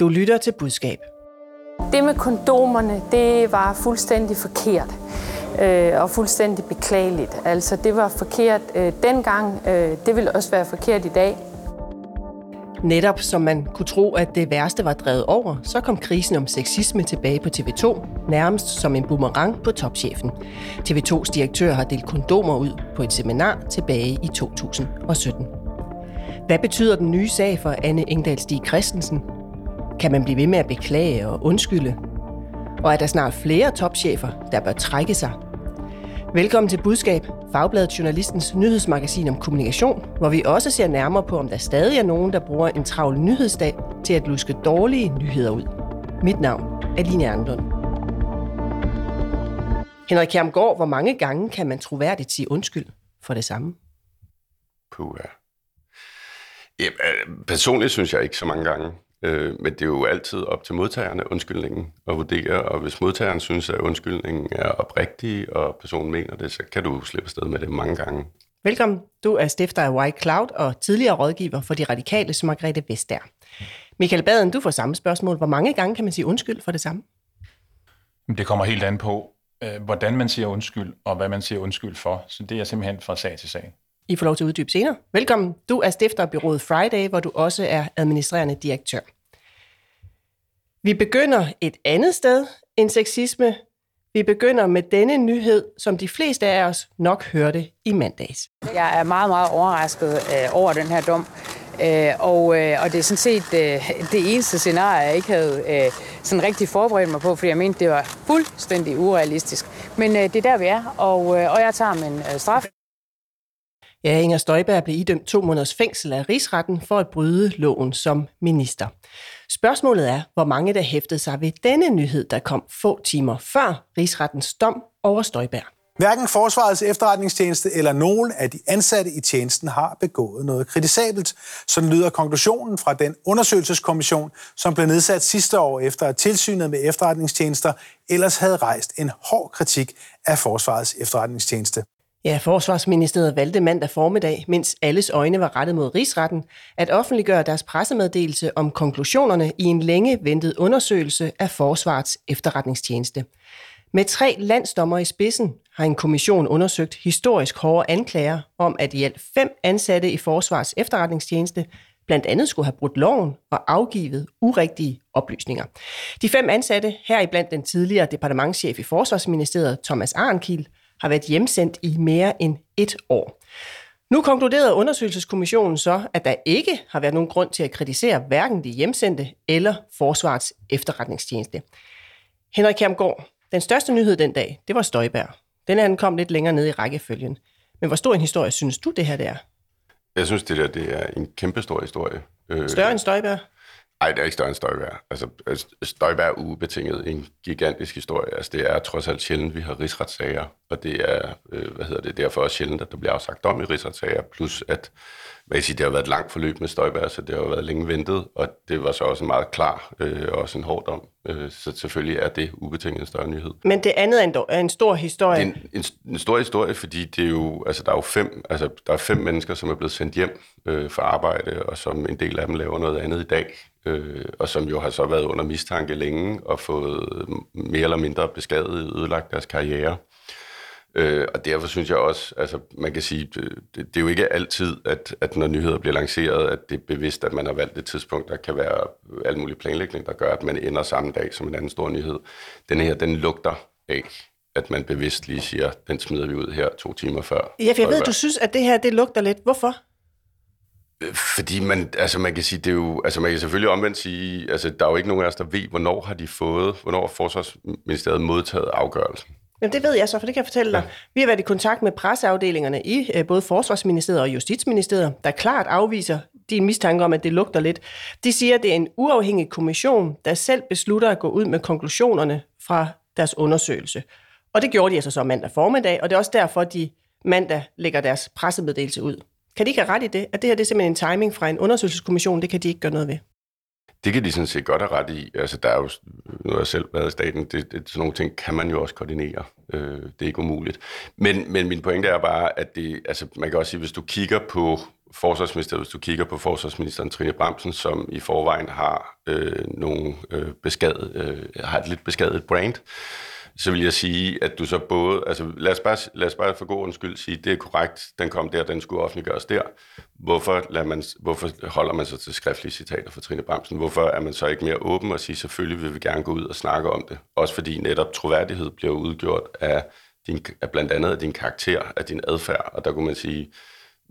Du lytter til budskab. Det med kondomerne, det var fuldstændig forkert øh, og fuldstændig beklageligt. Altså, det var forkert øh, dengang. Øh, det vil også være forkert i dag. Netop som man kunne tro, at det værste var drevet over, så kom krisen om sexisme tilbage på TV2, nærmest som en boomerang på topchefen. TV2's direktør har delt kondomer ud på et seminar tilbage i 2017. Hvad betyder den nye sag for Anne Engdahl Stig Christensen? Kan man blive ved med at beklage og undskylde? Og er der snart flere topchefer, der bør trække sig? Velkommen til Budskab, Fagbladet Journalistens nyhedsmagasin om kommunikation, hvor vi også ser nærmere på, om der stadig er nogen, der bruger en travl nyhedsdag til at luske dårlige nyheder ud. Mit navn er Line Erndlund. Henrik Kjermgaard, hvor mange gange kan man troværdigt sige undskyld for det samme? Puh, ja. ja øh, personligt synes jeg ikke så mange gange. Øh, men det er jo altid op til modtagerne undskyldningen at vurdere, og hvis modtageren synes, at undskyldningen er oprigtig, og personen mener det, så kan du slippe afsted med det mange gange. Velkommen. Du er stifter af White Cloud og tidligere rådgiver for de radikale, som Margrethe Vestager. Michael Baden, du får samme spørgsmål. Hvor mange gange kan man sige undskyld for det samme? Det kommer helt an på, øh, hvordan man siger undskyld, og hvad man siger undskyld for. Så det er simpelthen fra sag til sag. I får lov til at uddybe senere. Velkommen. Du er stifter af byrået Friday, hvor du også er administrerende direktør. Vi begynder et andet sted end sexisme. Vi begynder med denne nyhed, som de fleste af os nok hørte i mandags. Jeg er meget, meget overrasket øh, over den her dom. Øh, og, øh, og det er sådan set øh, det eneste scenarie, jeg ikke havde øh, sådan rigtig forberedt mig på, fordi jeg mente, det var fuldstændig urealistisk. Men øh, det er der, vi er, og, øh, og jeg tager min øh, straf. Ja, Inger Støjberg blev idømt to måneders fængsel af rigsretten for at bryde loven som minister. Spørgsmålet er, hvor mange der hæftede sig ved denne nyhed, der kom få timer før rigsrettens dom over Støjberg. Hverken Forsvarets efterretningstjeneste eller nogen af de ansatte i tjenesten har begået noget kritisabelt. Sådan lyder konklusionen fra den undersøgelseskommission, som blev nedsat sidste år efter at tilsynet med efterretningstjenester ellers havde rejst en hård kritik af Forsvarets efterretningstjeneste. Ja, Forsvarsministeriet valgte mandag formiddag, mens alles øjne var rettet mod rigsretten, at offentliggøre deres pressemeddelelse om konklusionerne i en længe ventet undersøgelse af Forsvarets efterretningstjeneste. Med tre landsdommer i spidsen har en kommission undersøgt historisk hårde anklager om, at i alt fem ansatte i Forsvarets efterretningstjeneste blandt andet skulle have brudt loven og afgivet urigtige oplysninger. De fem ansatte, heriblandt den tidligere departementschef i Forsvarsministeriet, Thomas Arnkiel, har været hjemsendt i mere end et år. Nu konkluderede undersøgelseskommissionen så, at der ikke har været nogen grund til at kritisere hverken de hjemsendte eller Forsvarets efterretningstjeneste. Henrik Kjermgaard, den største nyhed den dag, det var Støjberg. Den anden kom lidt længere ned i rækkefølgen. Men hvor stor en historie synes du, det her det er? Jeg synes, det der det er en kæmpe stor historie. Øh, Større end Støjberg? Nej, det er ikke større end Støjberg. Altså, Støjberg er ubetinget en gigantisk historie. Altså, det er trods alt sjældent, vi har rigsretssager, og det er, øh, hvad hedder det, derfor også sjældent, at der bliver afsagt dom i rigsretssager, plus at hvad jeg siger, det har været et langt forløb med Støjberg, så det har været længe ventet, og det var så også en meget klar øh, og også en hård dom. Øh, så selvfølgelig er det ubetinget en større nyhed. Men det andet er en, er en stor historie. Det er en, en, en stor historie, fordi det er jo, altså, der er jo fem, altså, der er fem mennesker, som er blevet sendt hjem øh, for arbejde, og som en del af dem laver noget andet i dag, øh, og som jo har så været under mistanke længe og fået mere eller mindre beskadiget, ødelagt deres karriere. Øh, og derfor synes jeg også, altså man kan sige, det, det, det er jo ikke altid, at, at når nyheder bliver lanceret, at det er bevidst, at man har valgt et tidspunkt, der kan være al mulig planlægning, der gør, at man ender samme dag som en anden stor nyhed. Den her, den lugter af, at man bevidst lige siger, den smider vi ud her to timer før. Ja, for jeg ved, du synes, at det her, det lugter lidt. Hvorfor? Fordi man, altså man kan sige, det er jo, altså man kan selvfølgelig omvendt sige, altså der er jo ikke nogen af os, der ved, hvornår har de fået, hvornår har Forsvarsministeriet modtaget afgørelsen. Jamen det ved jeg så, for det kan jeg fortælle dig. Ja. Vi har været i kontakt med presseafdelingerne i øh, både Forsvarsministeriet og Justitsministeriet, der klart afviser din mistanke om, at det lugter lidt. De siger, at det er en uafhængig kommission, der selv beslutter at gå ud med konklusionerne fra deres undersøgelse. Og det gjorde de altså så mandag formiddag, og det er også derfor, de mandag lægger deres pressemeddelelse ud. Kan de ikke have ret i det? At det her det er simpelthen en timing fra en undersøgelseskommission, det kan de ikke gøre noget ved? Det kan de sådan set godt have ret i. Altså, der er jo, nu har jeg selv været i staten, det, det, sådan nogle ting kan man jo også koordinere. Øh, det er ikke umuligt. Men, men min pointe er bare, at det, altså, man kan også sige, hvis du kigger på forsvarsminister, hvis du kigger på forsvarsministeren Trine Bramsen, som i forvejen har øh, nogle øh, beskadet, øh, har et lidt beskadet brand, så vil jeg sige, at du så både, altså lad os bare, lad os bare for god undskyld sige, det er korrekt, den kom der, den skulle offentliggøres der. Hvorfor, lader man, hvorfor holder man sig til skriftlige citater fra Trine Bramsen? Hvorfor er man så ikke mere åben og siger, selvfølgelig vil vi gerne gå ud og snakke om det? Også fordi netop troværdighed bliver udgjort af, din, af blandt andet af din karakter, af din adfærd, og der kunne man sige,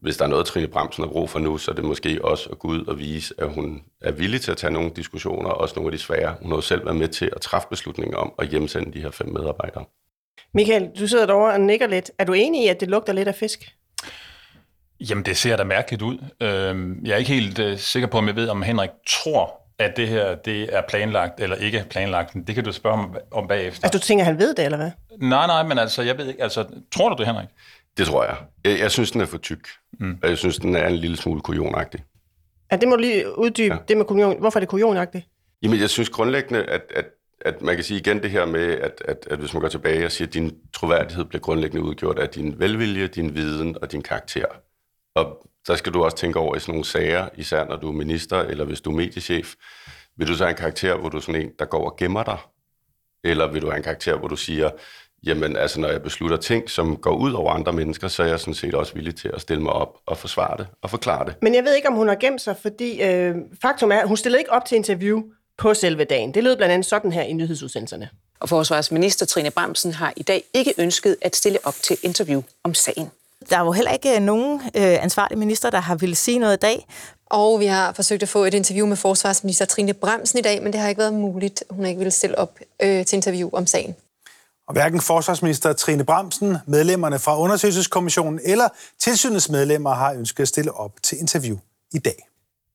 hvis der er noget, Trine Bramsen har brug for nu, så er det måske også at gå ud og vise, at hun er villig til at tage nogle diskussioner, også nogle af de svære. Hun har jo selv været med til at træffe beslutninger om at hjemsende de her fem medarbejdere. Michael, du sidder derovre og nikker lidt. Er du enig i, at det lugter lidt af fisk? Jamen, det ser da mærkeligt ud. Øhm, jeg er ikke helt øh, sikker på, om jeg ved, om Henrik tror, at det her det er planlagt eller ikke er planlagt. Det kan du spørge om, om bagefter. Altså, du tænker, han ved det, eller hvad? Nej, nej, men altså, jeg ved ikke. Altså, tror du det, Henrik? Det tror jeg. Jeg, jeg synes, den er for tyk. Mm. Og jeg synes, den er en lille smule kujonagtig. Ja, det må du lige uddybe, ja. det med kujon. Hvorfor er det kujonagtigt? Jamen, jeg synes grundlæggende, at, at, at man kan sige igen det her med, at, at, at hvis man går tilbage og siger, at din troværdighed bliver grundlæggende udgjort af din velvilje, din viden og din karakter. Og der skal du også tænke over i sådan nogle sager, især når du er minister, eller hvis du er mediechef. Vil du så have en karakter, hvor du er sådan en, der går og gemmer dig? Eller vil du have en karakter, hvor du siger, jamen altså når jeg beslutter ting, som går ud over andre mennesker, så er jeg sådan set også villig til at stille mig op og forsvare det og forklare det. Men jeg ved ikke, om hun har gemt sig, fordi øh, faktum er, at hun stillede ikke op til interview på selve dagen. Det lød blandt andet sådan her i nyhedsudsendelserne. Og forsvarsminister Trine Bramsen har i dag ikke ønsket at stille op til interview om sagen. Der er jo heller ikke nogen øh, ansvarlige minister, der har ville sige noget i dag. Og vi har forsøgt at få et interview med forsvarsminister Trine Bremsen i dag, men det har ikke været muligt. Hun har ikke ville stille op øh, til interview om sagen. Og hverken forsvarsminister Trine Bramsen, medlemmerne fra undersøgelseskommissionen eller tilsynets medlemmer har ønsket at stille op til interview i dag.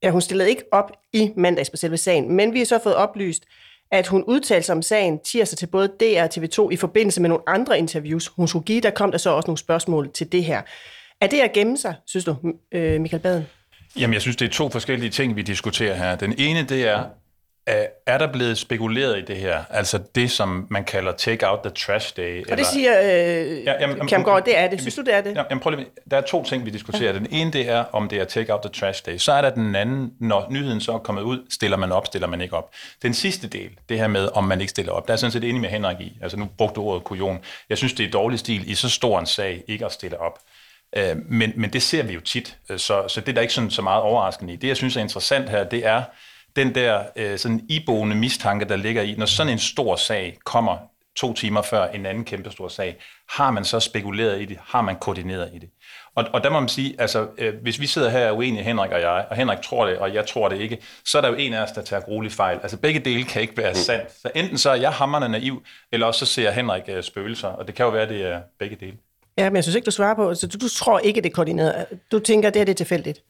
Ja, hun stillede ikke op i mandags på selve sagen, men vi har så fået oplyst, at hun udtalte sig om sagen tirsdag til både DR og TV2 i forbindelse med nogle andre interviews, hun skulle give. Der kom der så også nogle spørgsmål til det her. Er det at gemme sig, synes du, øh, Michael Baden? Jamen, jeg synes, det er to forskellige ting, vi diskuterer her. Den ene, det er, er der blevet spekuleret i det her? Altså det, som man kalder take out the trash day? Og eller? det siger øh, ja, jamen, Kjermgaard, det er det. Synes du, det er det? Jamen, prøv lige, der er to ting, vi diskuterer. Ja. Den ene, det er, om det er take out the trash day. Så er der den anden, når nyheden så er kommet ud, stiller man op, stiller man ikke op. Den sidste del, det her med, om man ikke stiller op, der er sådan set enig med Henrik i. Altså nu brugte du ordet kujon. Jeg synes, det er dårlig stil i så stor en sag, ikke at stille op. Øh, men, men det ser vi jo tit, så, så det er der ikke sådan så meget overraskende i. Det, jeg synes er interessant her, det er, den der øh, sådan iboende mistanke, der ligger i, når sådan en stor sag kommer to timer før en anden kæmpe stor sag, har man så spekuleret i det? Har man koordineret i det? Og, og der må man sige, altså, øh, hvis vi sidder her og er uenige, Henrik og jeg, og Henrik tror det, og jeg tror det ikke, så er der jo en af os, der tager grueligt fejl. Altså begge dele kan ikke være sandt. Så enten så er jeg hammerne naiv, eller også så ser Henrik øh, spøgelser, og det kan jo være, det er begge dele. Ja, men jeg synes ikke, du svarer på, altså, du, du tror ikke, det er koordineret. Du tænker, det er det tilfældigt.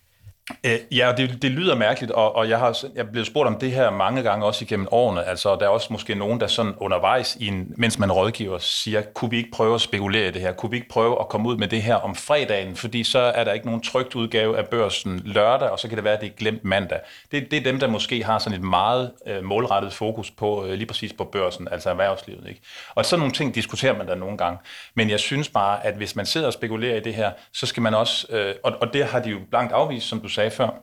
Øh, ja, det, det lyder mærkeligt, og, og jeg har jeg er blevet spurgt om det her mange gange også igennem årene. Altså, der er også måske nogen, der sådan undervejs, i en, mens man rådgiver, siger, kunne vi ikke prøve at spekulere i det her? Kunne vi ikke prøve at komme ud med det her om fredagen? Fordi så er der ikke nogen trygt udgave af børsen lørdag, og så kan det være, at det er glemt mandag. Det, det er dem, der måske har sådan et meget øh, målrettet fokus på øh, lige præcis på børsen, altså erhvervslivet. Ikke? Og sådan nogle ting diskuterer man da nogle gange. Men jeg synes bare, at hvis man sidder og spekulerer i det her, så skal man også, øh, og, og det har de jo blankt afvist, som du sagde, sagde før.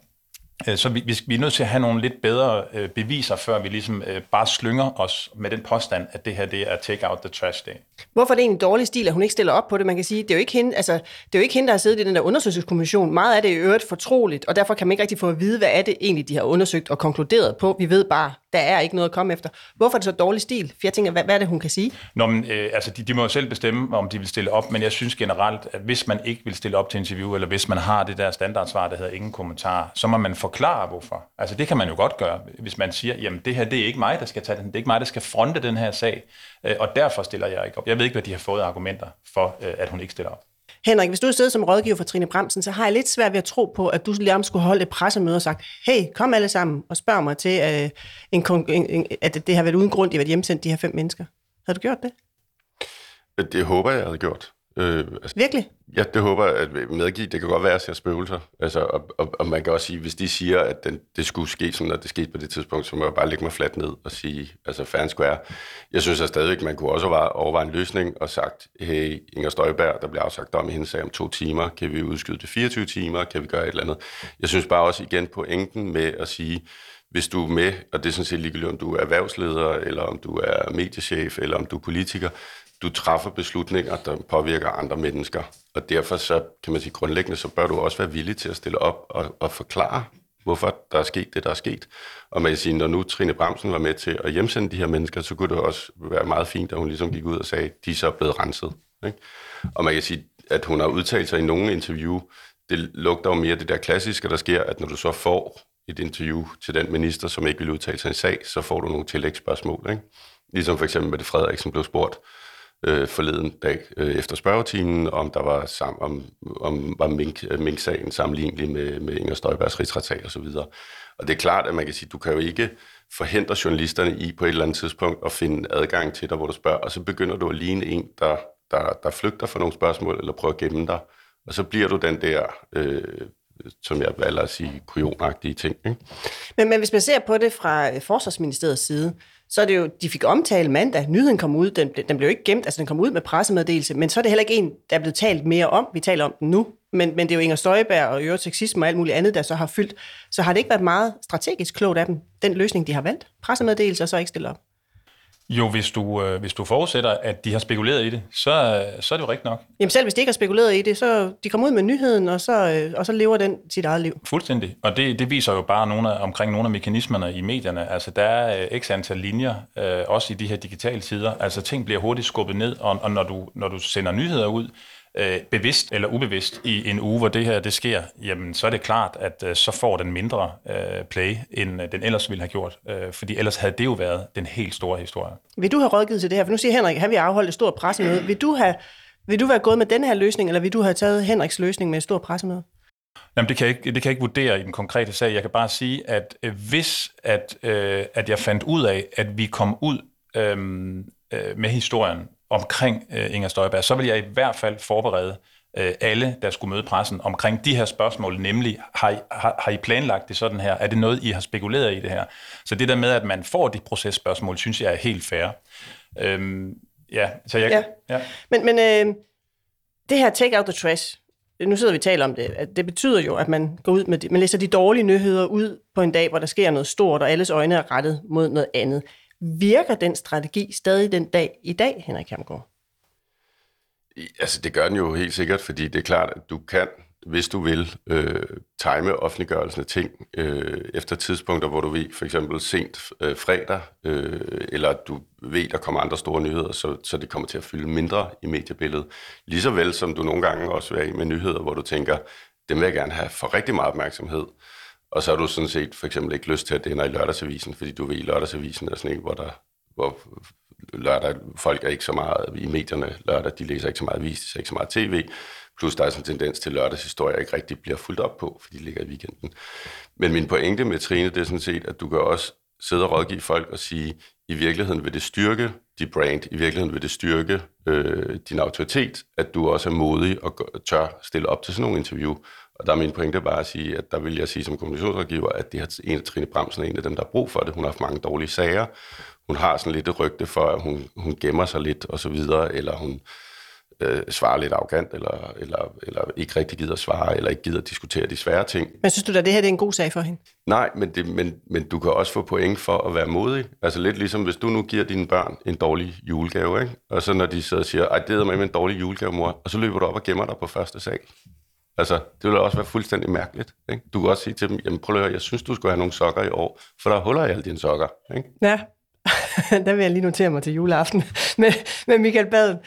Øh, så vi, vi er nødt til at have nogle lidt bedre øh, beviser, før vi ligesom øh, bare slynger os med den påstand, at det her det er take out the trash day. Hvorfor er det en dårlig stil, at hun ikke stiller op på det? Man kan sige, det er jo ikke hende, altså, det er jo ikke hende der har siddet i den der undersøgelseskommission. Meget af det er i øvrigt fortroligt, og derfor kan man ikke rigtig få at vide, hvad er det egentlig, de har undersøgt og konkluderet på. Vi ved bare, der er ikke noget at komme efter. Hvorfor er det så dårlig stil? For jeg tænker, hvad, hvad er det, hun kan sige? Nå, men, øh, altså, de, de må jo selv bestemme, om de vil stille op, men jeg synes generelt, at hvis man ikke vil stille op til interview, eller hvis man har det der standardsvar, der hedder ingen kommentar, så må man forklare, hvorfor. Altså, det kan man jo godt gøre, hvis man siger, jamen, det her, det er ikke mig, der skal tage den, det er ikke mig, der skal fronte den her sag, øh, og derfor stiller jeg ikke op. Jeg ved ikke, hvad de har fået argumenter for, øh, at hun ikke stiller op. Henrik, hvis du sidder som rådgiver for Trine Bremsen, så har jeg lidt svært ved at tro på, at du lige skulle holde et pressemøde og sagt, hey, kom alle sammen og spørg mig til, uh, en, en, at det har været uden grund, de har været hjemsendt, de her fem mennesker. Har du gjort det? Øh, det håber jeg, jeg havde gjort. Øh, altså, Virkelig? Ja, det håber jeg at medgive. Det kan godt være, at jeg ser spøgelser. Altså, og, og, og, man kan også sige, hvis de siger, at den, det skulle ske, som når det skete på det tidspunkt, så må jeg bare lægge mig fladt ned og sige, altså fair square. Jeg synes at stadigvæk, man kunne også overveje en løsning og sagt, hey, Inger Støjberg, der bliver afsagt om i hendes sag om to timer, kan vi udskyde det 24 timer, kan vi gøre et eller andet. Jeg synes bare også igen pointen med at sige, hvis du er med, og det er sådan set ligegyldigt, om du er erhvervsleder, eller om du er mediechef, eller om du er politiker, du træffer beslutninger, der påvirker andre mennesker. Og derfor så kan man sige grundlæggende, så bør du også være villig til at stille op og, og forklare, hvorfor der er sket det, der er sket. Og man kan sige, når nu Trine Bremsen var med til at hjemsende de her mennesker, så kunne det også være meget fint, at hun ligesom gik ud og sagde, de er så blevet renset. Ikke? Og man kan sige, at hun har udtalt sig i nogle interview, det lugter jo mere det der klassiske, der sker, at når du så får et interview til den minister, som ikke vil udtale sig i sag, så får du nogle tillægsspørgsmål. Ikke? Ligesom for eksempel med det Frederiksen blev spurgt, øh, forleden dag øh, efter spørgetimen, om der var sam, om, om var Mink, øh, Mink-sagen sammenlignelig med, med Inger Støjbergs rigsretssag osv. Og, og det er klart, at man kan sige, du kan jo ikke forhindre journalisterne i på et eller andet tidspunkt at finde adgang til dig, hvor du spørger, og så begynder du at ligne en, der, der, der flygter for nogle spørgsmål, eller prøver at gemme dig, og så bliver du den der, øh, som jeg valgte at sige, kujonagtige ting. Ikke? Men, men hvis man ser på det fra øh, Forsvarsministeriets side, så er det jo, de fik omtale mandag, nyheden kom ud, den, den blev ikke gemt, altså den kom ud med pressemeddelelse, men så er det heller ikke en, der er blevet talt mere om, vi taler om den nu, men, men det er jo Inger Støjberg og øvrigt og alt muligt andet, der så har fyldt, så har det ikke været meget strategisk klogt af dem, den løsning, de har valgt, pressemeddelelse og så ikke stille op. Jo, hvis du, øh, hvis du forudsætter, at de har spekuleret i det, så, så er det jo rigtigt nok. Jamen selv hvis de ikke har spekuleret i det, så de kommer ud med nyheden, og så, øh, og så lever den sit eget liv. Fuldstændig. Og det, det viser jo bare nogle af, omkring nogle af mekanismerne i medierne. Altså der er øh, x antal linjer, øh, også i de her digitale tider. Altså ting bliver hurtigt skubbet ned, og, og når, du, når du sender nyheder ud, øh, bevidst eller ubevidst i en uge, hvor det her det sker, jamen så er det klart, at øh, så får den mindre øh, play, end øh, den ellers ville have gjort. Øh, fordi ellers havde det jo været den helt store historie. Vil du have rådgivet til det her? For nu siger Henrik, har vi afholdt et stort pressemøde. Vil du, have, vil du være gået med den her løsning, eller vil du have taget Henriks løsning med et stort pressemøde? Jamen, det kan, jeg ikke, det kan jeg ikke vurdere i den konkrete sag. Jeg kan bare sige, at øh, hvis at, øh, at jeg fandt ud af, at vi kom ud øh, øh, med historien omkring øh, Inger Støjberg, så vil jeg i hvert fald forberede øh, alle, der skulle møde pressen omkring de her spørgsmål, nemlig har I, har, har I planlagt det sådan her? Er det noget, I har spekuleret i det her? Så det der med, at man får de processpørgsmål, synes jeg er helt fair. Øhm, ja, så jeg... Ja. ja. Men, men øh, det her take out the trash, nu sidder vi og taler om det, at det betyder jo, at man går ud med det, man læser de dårlige nyheder ud på en dag, hvor der sker noget stort, og alles øjne er rettet mod noget andet. Virker den strategi stadig den dag i dag, Henrik Hamgaard? Altså, det gør den jo helt sikkert, fordi det er klart, at du kan, hvis du vil, øh, time offentliggørelsen af ting øh, efter tidspunkter, hvor du ved, for eksempel sent øh, fredag, øh, eller du ved, der kommer andre store nyheder, så, så det kommer til at fylde mindre i mediebilledet. Ligeså vel som du nogle gange også vil med nyheder, hvor du tænker, dem vil jeg gerne have for rigtig meget opmærksomhed. Og så har du sådan set for eksempel ikke lyst til, at det ender i lørdagsavisen, fordi du ved, i lørdagsavisen er sådan en, hvor, der, hvor lørdag, folk er ikke så meget i medierne lørdag, de læser ikke så meget avis, de ser ikke så meget tv, plus der er sådan en tendens til, at lørdagshistorier ikke rigtig bliver fuldt op på, fordi de ligger i weekenden. Men min pointe med Trine, det er sådan set, at du kan også sidde og rådgive folk og sige, i virkeligheden vil det styrke dit brand, i virkeligheden vil det styrke øh, din autoritet, at du også er modig og tør stille op til sådan nogle interview. Og der er min pointe bare at sige, at der vil jeg sige som kommunikationsrådgiver, at det har en af Trine Bremsen er en af dem, der har brug for det. Hun har haft mange dårlige sager. Hun har sådan lidt et rygte for, at hun, hun gemmer sig lidt og så videre, eller hun øh, svarer lidt arrogant, eller, eller, eller ikke rigtig gider svare, eller ikke gider diskutere de svære ting. Men synes du da, det her det er en god sag for hende? Nej, men, det, men, men du kan også få point for at være modig. Altså lidt ligesom, hvis du nu giver dine børn en dårlig julegave, ikke? og så når de og siger, ej, det er med en dårlig julegave, mor, og så løber du op og gemmer dig på første sag. Altså, det vil også være fuldstændig mærkeligt. Ikke? Du kan også sige til dem, jamen prøv at høre, jeg synes, du skal have nogle sokker i år, for der er huller i alle dine sokker. Ikke? Ja, der vil jeg lige notere mig til juleaften med, med Michael Baden.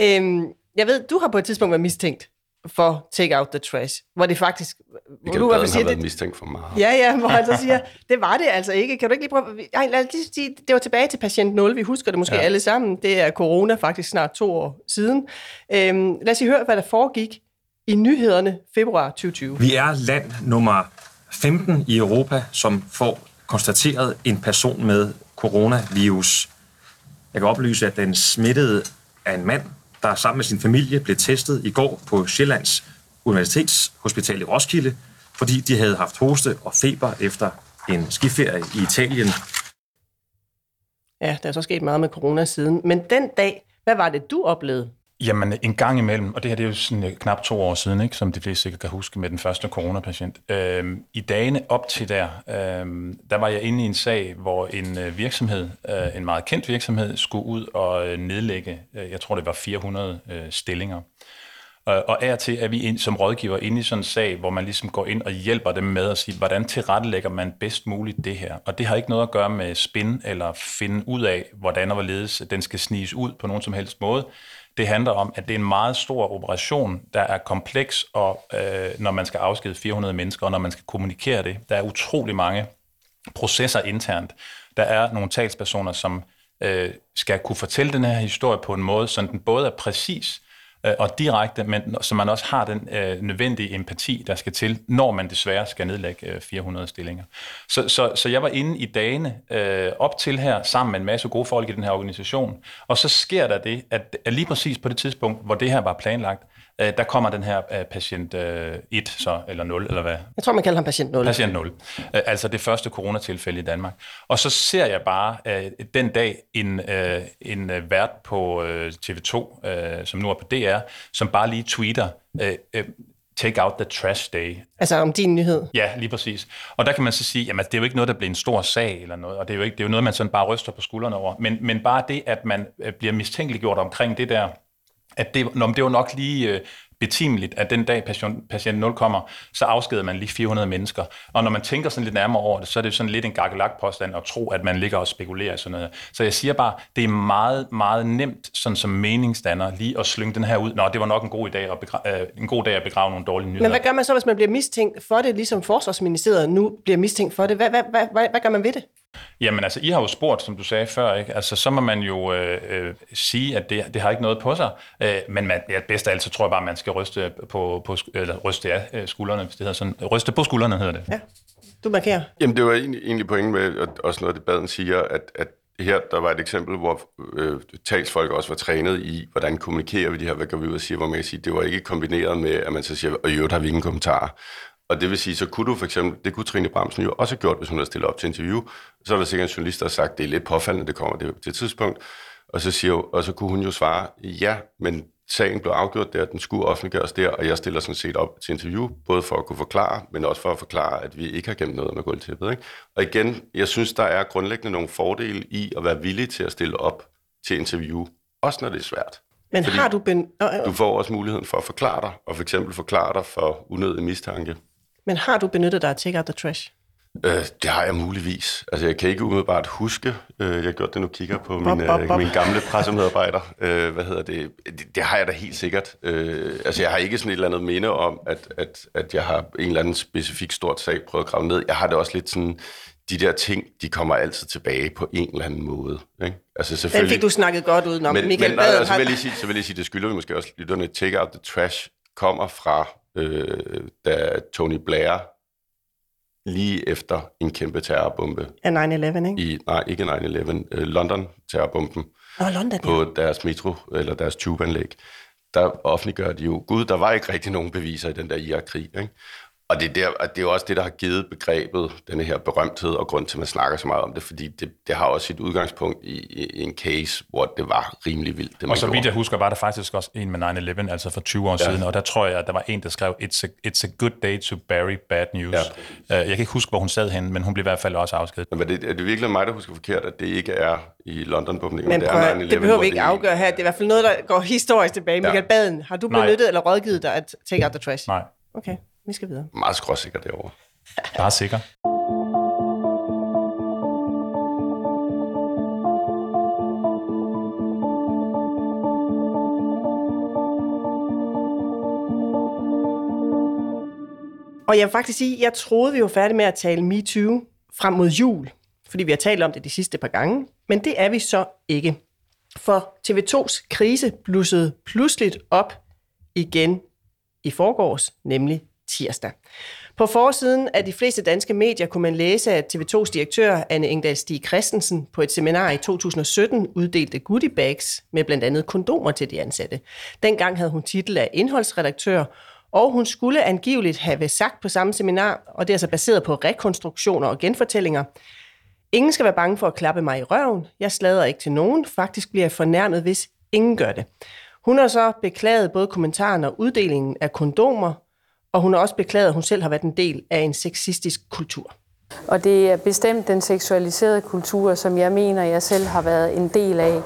Øhm, jeg ved, du har på et tidspunkt været mistænkt for Take Out the Trash, hvor det faktisk... Michael du Baden siger, har været det, mistænkt for meget. Ja, ja, hvor han så siger, det var det altså ikke. Kan du ikke lige prøve... Ej, lad os lige sige, det var tilbage til patient 0. Vi husker det måske ja. alle sammen. Det er corona faktisk snart to år siden. Øhm, lad os lige høre, hvad der foregik i nyhederne februar 2020. Vi er land nummer 15 i Europa, som får konstateret en person med coronavirus. Jeg kan oplyse, at den smittede er en mand, der sammen med sin familie blev testet i går på Sjællands Universitetshospital i Roskilde, fordi de havde haft hoste og feber efter en skiferie i Italien. Ja, der er så sket meget med corona siden. Men den dag, hvad var det, du oplevede? Jamen, en gang imellem, og det her det er jo sådan øh, knap to år siden, ikke, som de fleste sikkert kan huske med den første coronapatient. Øhm, I dagene op til der, øhm, der var jeg inde i en sag, hvor en øh, virksomhed, øh, en meget kendt virksomhed, skulle ud og øh, nedlægge, øh, jeg tror det var 400 øh, stillinger. Og, og af til er vi ind, som rådgiver inde i sådan en sag, hvor man ligesom går ind og hjælper dem med at sige, hvordan tilrettelægger man bedst muligt det her. Og det har ikke noget at gøre med spin eller finde ud af, hvordan og hvorledes den skal sniges ud på nogen som helst måde. Det handler om, at det er en meget stor operation, der er kompleks, og øh, når man skal afskede 400 mennesker, og når man skal kommunikere det, der er utrolig mange processer internt. Der er nogle talspersoner, som øh, skal kunne fortælle den her historie på en måde, så den både er præcis, øh, og direkte, men så man også har den øh, nødvendige empati, der skal til, når man desværre skal nedlægge øh, 400 stillinger. Så, så, så jeg var inde i dagene øh, op til her, sammen med en masse gode folk i den her organisation, og så sker der det, at, at lige præcis på det tidspunkt, hvor det her var planlagt, øh, der kommer den her øh, patient øh, 1, så, eller 0, eller hvad? Jeg tror, man kalder ham patient 0. Patient 0. Øh, altså det første coronatilfælde i Danmark. Og så ser jeg bare øh, den dag en, øh, en øh, vært på øh, TV2, øh, som nu er på DR, som bare lige tweeter, øh, øh, take out the trash day. Altså om din nyhed. Ja, lige præcis. Og der kan man så sige, jamen det er jo ikke noget, der bliver en stor sag eller noget, og det er jo, ikke, det er jo noget, man sådan bare ryster på skuldrene over. Men, men bare det, at man øh, bliver mistænkeliggjort omkring det der, at det, når, det var nok lige øh, betimeligt, at den dag patient, patient 0 kommer, så afskeder man lige 400 mennesker. Og når man tænker sådan lidt nærmere over det, så er det sådan lidt en gakkelagt påstand at tro, at man ligger og spekulerer i sådan noget. Så jeg siger bare, det er meget, meget nemt, sådan som meningsdanner, lige at slynge den her ud. Nå, det var nok en god, dag at begra- øh, en god dag at begrave nogle dårlige nyheder. Men hvad gør man så, hvis man bliver mistænkt for det, ligesom Forsvarsministeriet nu bliver mistænkt for det? Hvad, hvad, hvad, hvad, hvad gør man ved det? Jamen altså, I har jo spurgt, som du sagde før, ikke? Altså, så må man jo øh, øh, sige, at det, det har ikke noget på sig. Øh, men man, ja, bedst af alt, så tror jeg bare, at man skal ryste på, på eller ryste af ja, skuldrene, hvis det hedder sådan. Ryste på skuldrene hedder det. Ja, du markerer. Jamen, det var egentlig, egentlig pointen med, og også noget, debatten siger, at, at her der var et eksempel, hvor øh, talsfolk også var trænet i, hvordan kommunikerer vi det her, hvad gør vi ud og siger, hvor man kan sige, det var ikke kombineret med, at man så siger, og i øvrigt har vi ingen kommentarer. Og det vil sige, så kunne du for eksempel, det kunne Trine Bramsen jo også have gjort, hvis hun havde stillet op til interview. Så var der sikkert en journalist, der har sagt, det er lidt påfaldende, det kommer det på det tidspunkt. Og så, siger, og så kunne hun jo svare, ja, men sagen blev afgjort der, den skulle offentliggøres der, og jeg stiller sådan set op til interview, både for at kunne forklare, men også for at forklare, at vi ikke har gemt noget med gulvtæppet. Ikke? Og igen, jeg synes, der er grundlæggende nogle fordele i at være villig til at stille op til interview, også når det er svært. Men Fordi har du... Ben... Du får også muligheden for at forklare dig, og for eksempel forklare dig for unødig mistanke. Men har du benyttet dig af Take Out the Trash? Øh, det har jeg muligvis. Altså, jeg kan ikke umiddelbart huske. Øh, jeg har gjort det nu, kigger på min, Bop, bop, øh, bop. min gamle pressemedarbejder. Øh, hvad hedder det? det? Det har jeg da helt sikkert. Øh, altså, jeg har ikke sådan et eller andet minde om, at, at, at jeg har en eller anden specifik stort sag prøvet at grave ned. Jeg har det også lidt sådan, de der ting, de kommer altid tilbage på en eller anden måde. Ikke? Altså, Den selvfølgelig... fik du snakket godt ud, når men, Michael men, nej, altså, vil jeg lige sige, så vil jeg lige sige, det skylder vi måske også lytterne. Take Out the Trash kommer fra, øh, da Tony Blair lige efter en kæmpe terrorbombe Af 9-11, ikke? i, nej, ikke 9-11, øh, London terrorbomben Åh, London, ja. på deres metro, eller deres tubeanlæg, der offentliggør de jo, gud, der var ikke rigtig nogen beviser i den der Irak-krig, ikke? Og det er, der, og det er jo også det, der har givet begrebet denne her berømthed og grund til, at man snakker så meget om det, fordi det, det har også sit udgangspunkt i, i, i en case, hvor det var rimelig vildt, det man Og så gjorde. vidt jeg husker, var der faktisk også en med 9-11, altså for 20 år Ja. siden, og der tror jeg, at der var en, der skrev, it's a, it's a good day to bury bad news. Ja. Jeg kan ikke huske, hvor hun sad henne, men hun blev i hvert fald også afskedet. Men det, er det virkelig mig, der husker forkert, at det ikke er i London-bombningen, Men det er at- 9/11, det behøver vi ikke afgøre her. Det er i hvert fald noget, der går historisk tilbage. Ja. Michael Baden, har du Nej. benyttet eller rådgivet dig at Take Out the Trash? Nej, Okay, vi skal videre. Meget skråsikker derovre. bare sikker. Og jeg vil faktisk sige, jeg troede, vi var færdige med at tale MeToo frem mod jul, fordi vi har talt om det de sidste par gange, men det er vi så ikke. For TV2's krise blussede pludseligt op igen i forgårs, nemlig tirsdag. På forsiden af de fleste danske medier kunne man læse, at TV2's direktør Anne Engdahl Stig Christensen på et seminar i 2017 uddelte goodie bags med blandt andet kondomer til de ansatte. Dengang havde hun titel af indholdsredaktør, og hun skulle angiveligt have sagt på samme seminar, og det er altså baseret på rekonstruktioner og genfortællinger, Ingen skal være bange for at klappe mig i røven. Jeg slader ikke til nogen. Faktisk bliver jeg fornærmet, hvis ingen gør det. Hun har så beklaget både kommentaren og uddelingen af kondomer, og hun har også beklaget, at hun selv har været en del af en sexistisk kultur. Og det er bestemt den seksualiserede kultur, som jeg mener, jeg selv har været en del af.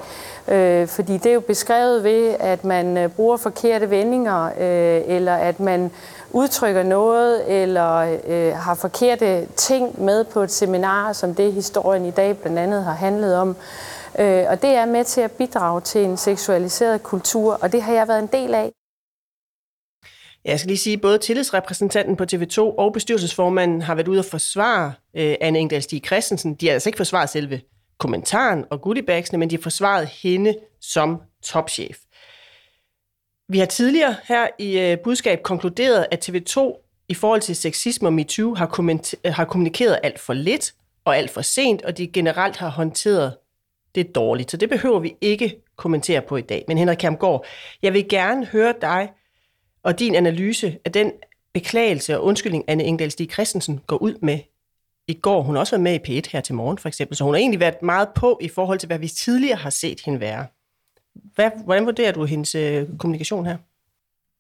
Øh, fordi det er jo beskrevet ved, at man øh, bruger forkerte vendinger, øh, eller at man udtrykker noget, eller øh, har forkerte ting med på et seminar, som det historien i dag blandt andet har handlet om. Øh, og det er med til at bidrage til en seksualiseret kultur, og det har jeg været en del af. Jeg skal lige sige, at både tillidsrepræsentanten på TV2 og bestyrelsesformanden har været ude at forsvare øh, Anne Engdahl Stig Christensen. De har altså ikke forsvaret selve kommentaren og goodiebagsene, men de har forsvaret hende som topchef. Vi har tidligere her i øh, budskab konkluderet, at TV2 i forhold til sexisme og MeToo har, øh, har kommunikeret alt for lidt og alt for sent, og de generelt har håndteret det dårligt. Så det behøver vi ikke kommentere på i dag. Men Henrik Kjermgaard, jeg vil gerne høre dig og din analyse af den beklagelse og undskyldning, Anne Engdahl Stig Christensen går ud med i går. Hun har også været med i P1 her til morgen, for eksempel. Så hun har egentlig været meget på i forhold til, hvad vi tidligere har set hende være. Hvad, hvordan vurderer du hendes øh, kommunikation her?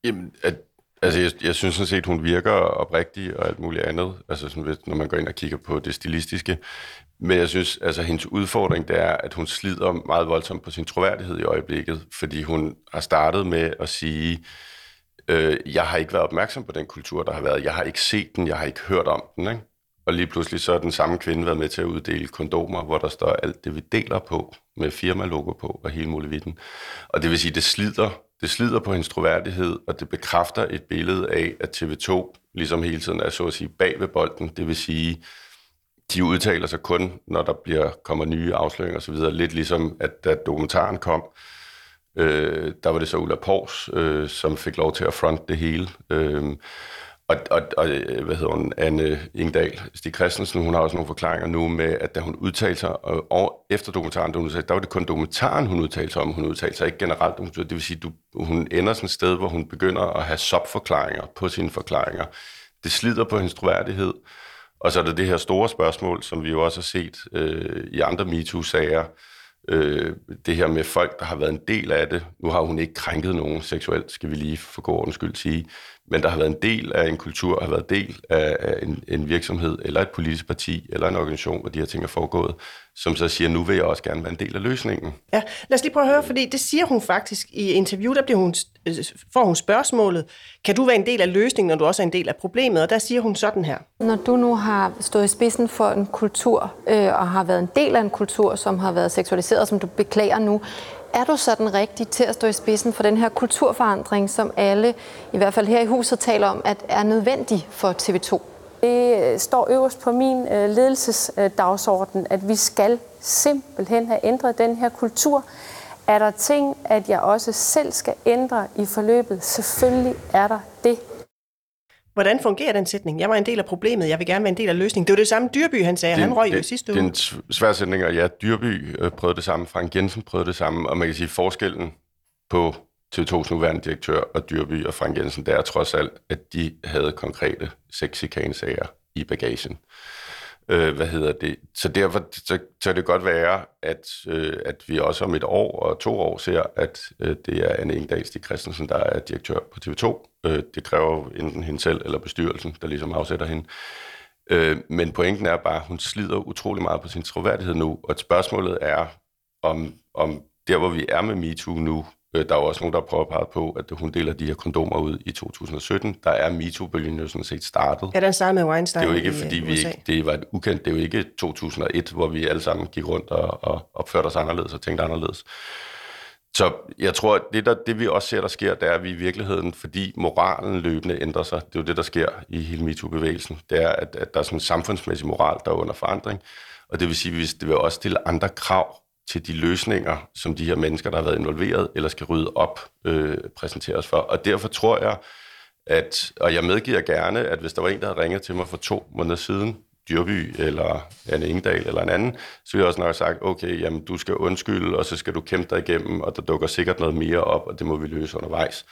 Jamen, at, altså jeg, jeg synes sådan set, hun virker oprigtig og alt muligt andet, altså sådan, når man går ind og kigger på det stilistiske. Men jeg synes, altså hendes udfordring, det er, at hun slider meget voldsomt på sin troværdighed i øjeblikket, fordi hun har startet med at sige, øh, jeg har ikke været opmærksom på den kultur, der har været. Jeg har ikke set den, jeg har ikke hørt om den. Ikke? Og lige pludselig så er den samme kvinde været med til at uddele kondomer, hvor der står alt det, vi deler på, med firmalogo på og hele muligheden. Og det vil sige, det slider, det slider på hendes troværdighed, og det bekræfter et billede af, at TV2 ligesom hele tiden er så at sige bag ved bolden. Det vil sige, de udtaler sig kun, når der bliver kommer nye afsløringer osv. Lidt ligesom, at da dokumentaren kom, øh, der var det så Ulla Pors, øh, som fik lov til at fronte det hele. Øh, og, og, og øh, hvad hedder hun, Anne Ingdal, Stig Christensen, hun har også nogle forklaringer nu med, at da hun udtalte sig, og, og efter dokumentaren, der, udtalte, der var det kun dokumentaren, hun udtalte sig om, hun udtalte sig ikke generelt. Det vil sige, du, hun ender sådan et sted, hvor hun begynder at have subforklaringer på sine forklaringer. Det slider på hendes troværdighed. Og så er der det her store spørgsmål, som vi jo også har set øh, i andre MeToo-sager, øh, det her med folk, der har været en del af det. Nu har hun ikke krænket nogen seksuelt, skal vi lige for god ordens skyld sige, men der har været en del af en kultur, har været del af en, en virksomhed, eller et politisk parti, eller en organisation, hvor de her ting er foregået, som så siger, nu vil jeg også gerne være en del af løsningen. Ja, lad os lige prøve at høre, fordi det siger hun faktisk i interview, der bliver hun, øh, får hun spørgsmålet, kan du være en del af løsningen, når du også er en del af problemet? Og der siger hun sådan her. Når du nu har stået i spidsen for en kultur, øh, og har været en del af en kultur, som har været seksualiseret, som du beklager nu, er du sådan rigtig til at stå i spidsen for den her kulturforandring, som alle, i hvert fald her i huset, taler om, at er nødvendig for TV2? Det øh, står øverst på min øh, ledelsesdagsorden, at vi skal simpelthen have ændret den her kultur. Er der ting, at jeg også selv skal ændre i forløbet? Selvfølgelig er der det. Hvordan fungerer den sætning? Jeg var en del af problemet, jeg vil gerne være en del af løsningen. Det var det samme Dyrby, han sagde, det, han røg jo sidste uge. Det er en svær sætning, og ja, Dyrby øh, prøvede det samme, Frank Jensen prøvede det samme, og man kan sige, forskellen på TV2's nuværende direktør og Dyrby og Frank Jensen, det er trods alt, at de havde konkrete sexikanesager i bagagen. Øh, hvad hedder det? Så derfor så, så det godt være, at, øh, at vi også om et år og to år ser, at øh, det er Anne Ingdahl Stig Christensen, der er direktør på TV2. Øh, det kræver enten hende selv eller bestyrelsen, der ligesom afsætter hende. Øh, men pointen er bare, at hun slider utrolig meget på sin troværdighed nu, og spørgsmålet er, om, om der, hvor vi er med MeToo nu, der er også nogen, der prøver at pege på, at hun deler de her kondomer ud i 2017. Der er MeToo-bølgen jo sådan set startet. Ja, den startede med Weinstein Det er jo ikke, fordi vi ikke, det var et ukendt, det er jo ikke 2001, hvor vi alle sammen gik rundt og, og opførte os anderledes og tænkte anderledes. Så jeg tror, at det, der, det vi også ser, der sker, det er, at vi i virkeligheden, fordi moralen løbende ændrer sig, det er jo det, der sker i hele MeToo-bevægelsen, det er, at, at der er sådan en samfundsmæssig moral, der er under forandring, og det vil sige, at det vil også stille andre krav til de løsninger, som de her mennesker, der har været involveret, eller skal rydde op, øh, præsenteres for. Og derfor tror jeg, at, og jeg medgiver gerne, at hvis der var en, der havde ringet til mig for to måneder siden, Dyrby eller Anne Ingedal eller en anden, så ville jeg også nok have sagt, okay, jamen du skal undskylde, og så skal du kæmpe dig igennem, og der dukker sikkert noget mere op, og det må vi løse undervejs.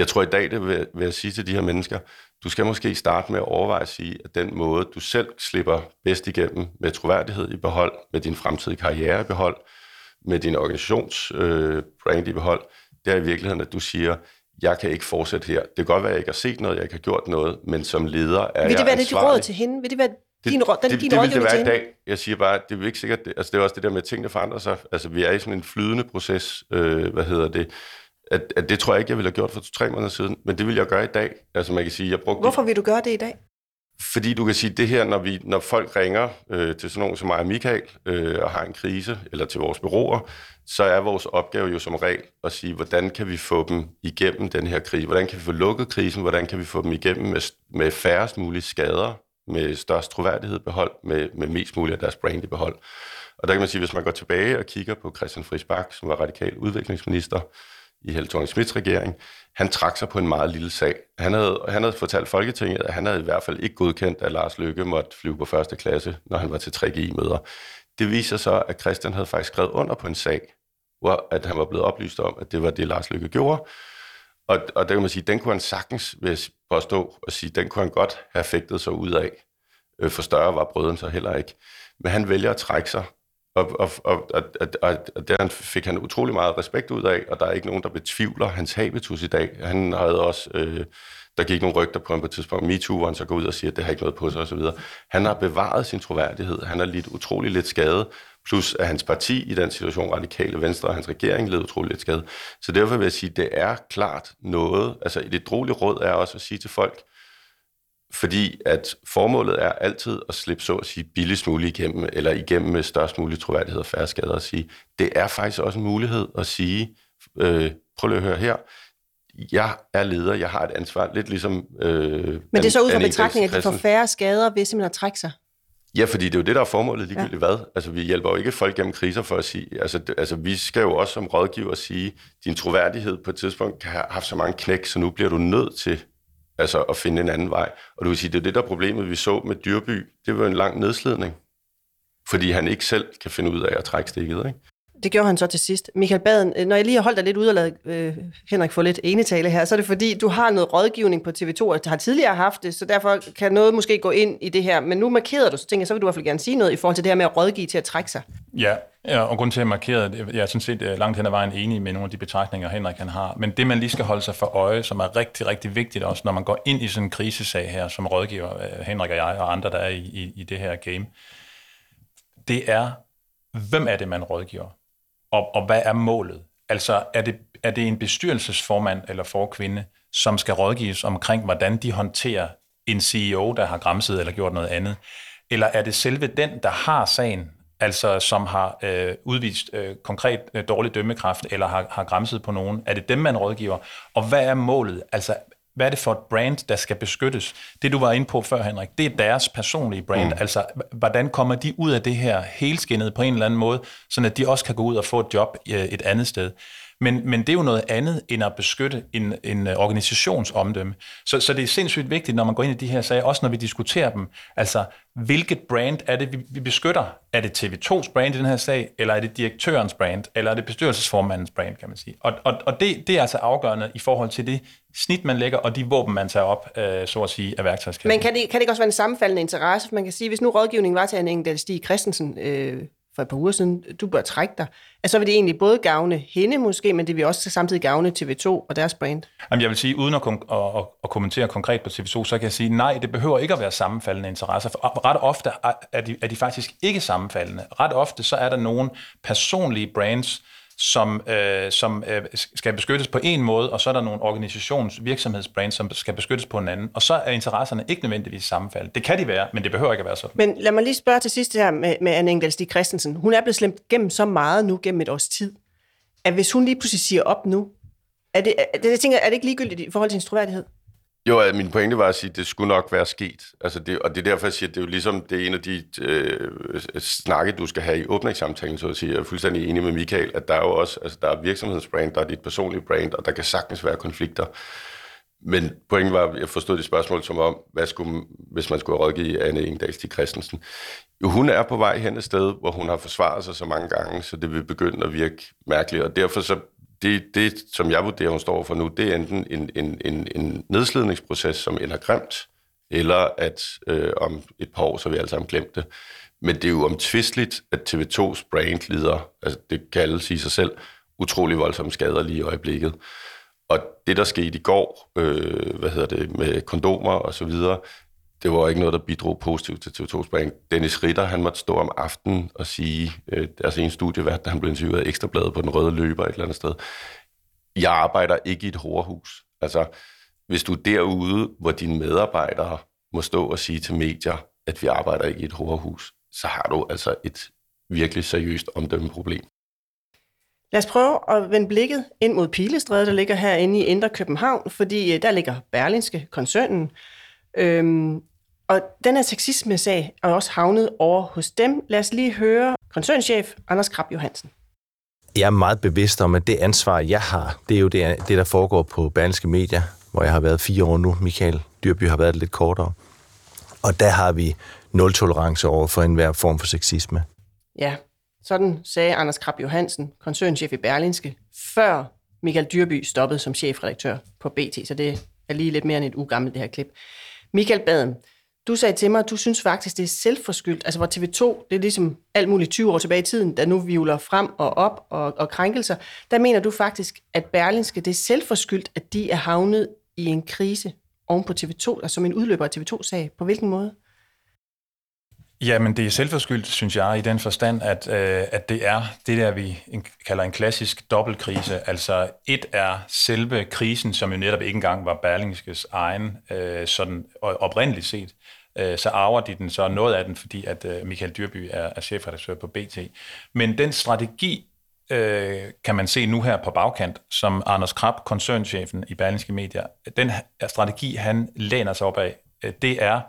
Jeg tror i dag, det vil, vil jeg sige til de her mennesker, du skal måske starte med at overveje at sige, at den måde, du selv slipper bedst igennem med troværdighed i behold, med din fremtidige karriere i behold, med din organisations øh, i behold, det er i virkeligheden, at du siger, jeg kan ikke fortsætte her. Det kan godt være, at jeg ikke har set noget, jeg ikke har gjort noget, men som leder er Vil det være det ansvarlig. råd til hende? Vil det være Det, din, råd, den, det, din det vil det være i dag. Jeg siger bare, det er ikke sikkert, det, altså det er også det der med, at tingene forandrer sig. Altså vi er i sådan en flydende proces, øh, hvad hedder det, at, at det tror jeg ikke, jeg ville have gjort for tre måneder siden, men det vil jeg gøre i dag. Altså man kan sige, jeg brugte Hvorfor vil du gøre det i dag? fordi du kan sige, det her, når, vi, når folk ringer øh, til sådan nogen som mig og Michael øh, og har en krise, eller til vores bureauer, så er vores opgave jo som regel at sige, hvordan kan vi få dem igennem den her krise? Hvordan kan vi få lukket krisen? Hvordan kan vi få dem igennem med, med færrest mulige skader, med størst troværdighed behold, med, med mest muligt af deres brand i behold? Og der kan man sige, hvis man går tilbage og kigger på Christian Friis Bak, som var radikal udviklingsminister i Helle thorning Smiths regering, han trak sig på en meget lille sag. Han havde, han havde fortalt Folketinget, at han havde i hvert fald ikke godkendt, at Lars Løkke måtte flyve på første klasse, når han var til 3G-møder. Det viser så, at Christian havde faktisk skrevet under på en sag, hvor at han var blevet oplyst om, at det var det, Lars Løkke gjorde. Og, og der kan man sige, den kunne han sagtens, vil jeg påstå, og sige, den kunne han godt have fægtet sig ud af. Øh, for større var brøden så heller ikke. Men han vælger at trække sig, og, og, og, og, og, og, der fik han utrolig meget respekt ud af, og der er ikke nogen, der betvivler hans habitus i dag. Han havde også, øh, der gik nogle rygter på ham på et tidspunkt, MeToo, hvor han så går ud og siger, at det har ikke noget på sig osv. Han har bevaret sin troværdighed, han har lidt utrolig lidt skade, plus at hans parti i den situation, Radikale Venstre og hans regering, led utrolig lidt skade. Så derfor vil jeg sige, at det er klart noget, altså et drolige råd er også at sige til folk, fordi at formålet er altid at slippe så at sige billigst muligt igennem, eller igennem med størst mulig troværdighed og færre skader at sige. Det er faktisk også en mulighed at sige, øh, prøv lige at høre her, jeg er leder, jeg har et ansvar, lidt ligesom... Øh, Men det er så ud fra betragtning, at de får færre skader ved simpelthen at trække sig. Ja, fordi det er jo det, der er formålet ligegyldigt ja. hvad. Altså, vi hjælper jo ikke folk gennem kriser for at sige... Altså, det, altså, vi skal jo også som rådgiver sige, din troværdighed på et tidspunkt kan have haft så mange knæk, så nu bliver du nødt til altså, at finde en anden vej. Og du vil sige, det er det, der er problemet, vi så med Dyrby. Det var en lang nedslidning. Fordi han ikke selv kan finde ud af at trække stikket, ikke? Det gjorde han så til sidst. Michael Baden, øh, når jeg lige har holdt dig lidt ud og lavet øh, Henrik få lidt enetale her, så er det fordi, du har noget rådgivning på TV2, og har tidligere haft det, så derfor kan noget måske gå ind i det her. Men nu markerer du, så tænker jeg, så vil du i hvert fald gerne sige noget i forhold til det her med at rådgive til at trække sig. Ja, ja, og grund til at jeg markerede, jeg er sådan set øh, langt hen ad vejen enig med nogle af de betragtninger, Henrik han har. Men det, man lige skal holde sig for øje, som er rigtig, rigtig vigtigt også, når man går ind i sådan en krisesag her, som rådgiver øh, Henrik og jeg og andre, der er i, i, i det her game, det er, hvem er det, man rådgiver? Og, og hvad er målet? Altså, er det, er det en bestyrelsesformand eller forkvinde, som skal rådgives omkring, hvordan de håndterer en CEO, der har græmset eller gjort noget andet? Eller er det selve den, der har sagen, altså som har øh, udvist øh, konkret øh, dårlig dømmekraft, eller har, har græmset på nogen? Er det dem, man rådgiver? Og hvad er målet? Altså, hvad er det for et brand, der skal beskyttes? Det, du var inde på før, Henrik, det er deres personlige brand. Mm. Altså, hvordan kommer de ud af det her helskinnet på en eller anden måde, så at de også kan gå ud og få et job øh, et andet sted? Men, men det er jo noget andet end at beskytte en, en øh, organisationsomdømme. organisations omdømme. Så, så det er sindssygt vigtigt, når man går ind i de her sager, også når vi diskuterer dem. Altså, hvilket brand er det, vi, vi beskytter? Er det TV2's brand i den her sag, eller er det direktørens brand, eller er det bestyrelsesformandens brand, kan man sige? Og, og, og det, det er altså afgørende i forhold til det snit, man lægger, og de våben, man tager op, øh, så at sige, af værktøjskassen. Men kan det, kan det ikke også være en sammenfaldende interesse? For man kan sige, hvis nu rådgivningen var til en enkelt Stig Christensen øh, for et par uger siden, du bør trække dig, at så vil det egentlig både gavne hende måske, men det vil også samtidig gavne TV2 og deres brand. Jamen, jeg vil sige, uden at, kom- at, at, at kommentere konkret på TV2, så kan jeg sige, nej, det behøver ikke at være sammenfaldende interesser. For ret ofte er- er de, er de faktisk ikke sammenfaldende. Ret ofte så er der nogle personlige brands, som, øh, som øh, skal beskyttes på en måde, og så er der nogle organisations virksomhedsbrands, som skal beskyttes på en anden. Og så er interesserne ikke nødvendigvis sammenfaldende. Det kan de være, men det behøver ikke at være sådan. Men lad mig lige spørge til sidst her med, med Anne Engdahl Stig Christensen. Hun er blevet slemt gennem så meget nu, gennem et års tid, at hvis hun lige pludselig siger op nu, er det, er det, jeg tænker, er det ikke ligegyldigt i forhold til hendes troværdighed? Jo, altså, min pointe var at sige, at det skulle nok være sket. Altså det, og det er derfor, jeg siger, at det er jo ligesom, det er en af de øh, snakke, du skal have i åbningssamtalen, så at sige. Jeg er fuldstændig enig med Michael, at der er jo også, altså der er virksomhedsbrand, der er dit personlige brand, og der kan sagtens være konflikter. men pointen var, jeg forstod det spørgsmål som om, hvad skulle, hvis man skulle rådgive Anne Engdahl Stig Christensen. Jo, hun er på vej hen et sted, hvor hun har forsvaret sig så mange gange, så det vil begynde at virke mærkeligt, og derfor så det, det, som jeg vurderer, hun står for nu, det er enten en, en, en, en nedslidningsproces, som ender grimt, eller at øh, om et par år, så vi alle sammen glemt det. Men det er jo omtvisteligt, at TV2's brand lider, altså det kan alle sige sig selv, utrolig voldsomme skader lige i øjeblikket. Og det, der skete i går, øh, hvad hedder det, med kondomer og så videre, det var ikke noget, der bidrog positivt til TV2's brand. Dennis Ritter, han måtte stå om aftenen og sige, øh, altså en studievært, da han blev interviewet af Ekstrabladet på den røde løber et eller andet sted, jeg arbejder ikke i et hårhus. Altså, hvis du er derude, hvor dine medarbejdere må stå og sige til medier, at vi arbejder ikke i et hårhus, så har du altså et virkelig seriøst omdømmeproblem. Lad os prøve at vende blikket ind mod Pilestræde, der ligger herinde i Indre København, fordi øh, der ligger Berlinske koncernen. Øhm, og den her sexisme-sag er også havnet over hos dem. Lad os lige høre koncernchef Anders Krab Johansen. Jeg er meget bevidst om, at det ansvar, jeg har, det er jo det, det der foregår på Berlinske Medier, hvor jeg har været fire år nu. Michael Dyrby har været lidt kortere. Og der har vi nul tolerance over for enhver form for sexisme. Ja, sådan sagde Anders Krab Johansen, koncernchef i Berlinske, før Michael Dyrby stoppede som chefredaktør på BT, så det er lige lidt mere end et ugammelt det her klip. Michael Baden, du sagde til mig, at du synes faktisk, det er selvforskyldt, altså hvor TV2, det er ligesom alt muligt 20 år tilbage i tiden, der nu vivler frem og op og, og krænkelser, der mener du faktisk, at Berlinske, det er selvforskyldt, at de er havnet i en krise oven på TV2, altså som en udløber af TV2-sag. På hvilken måde? Jamen, det er selvforskyldt, synes jeg, i den forstand, at, øh, at det er det der, vi kalder en klassisk dobbeltkrise. Altså, et er selve krisen, som jo netop ikke engang var Berlingskes egen, øh, sådan oprindeligt set. Øh, så arver de den så noget af den, fordi at øh, Michael Dyrby er, er chefredaktør på BT. Men den strategi, øh, kan man se nu her på bagkant, som Anders Krab, koncernchefen i Berlingske Medier, den strategi, han læner sig op af, øh, det er,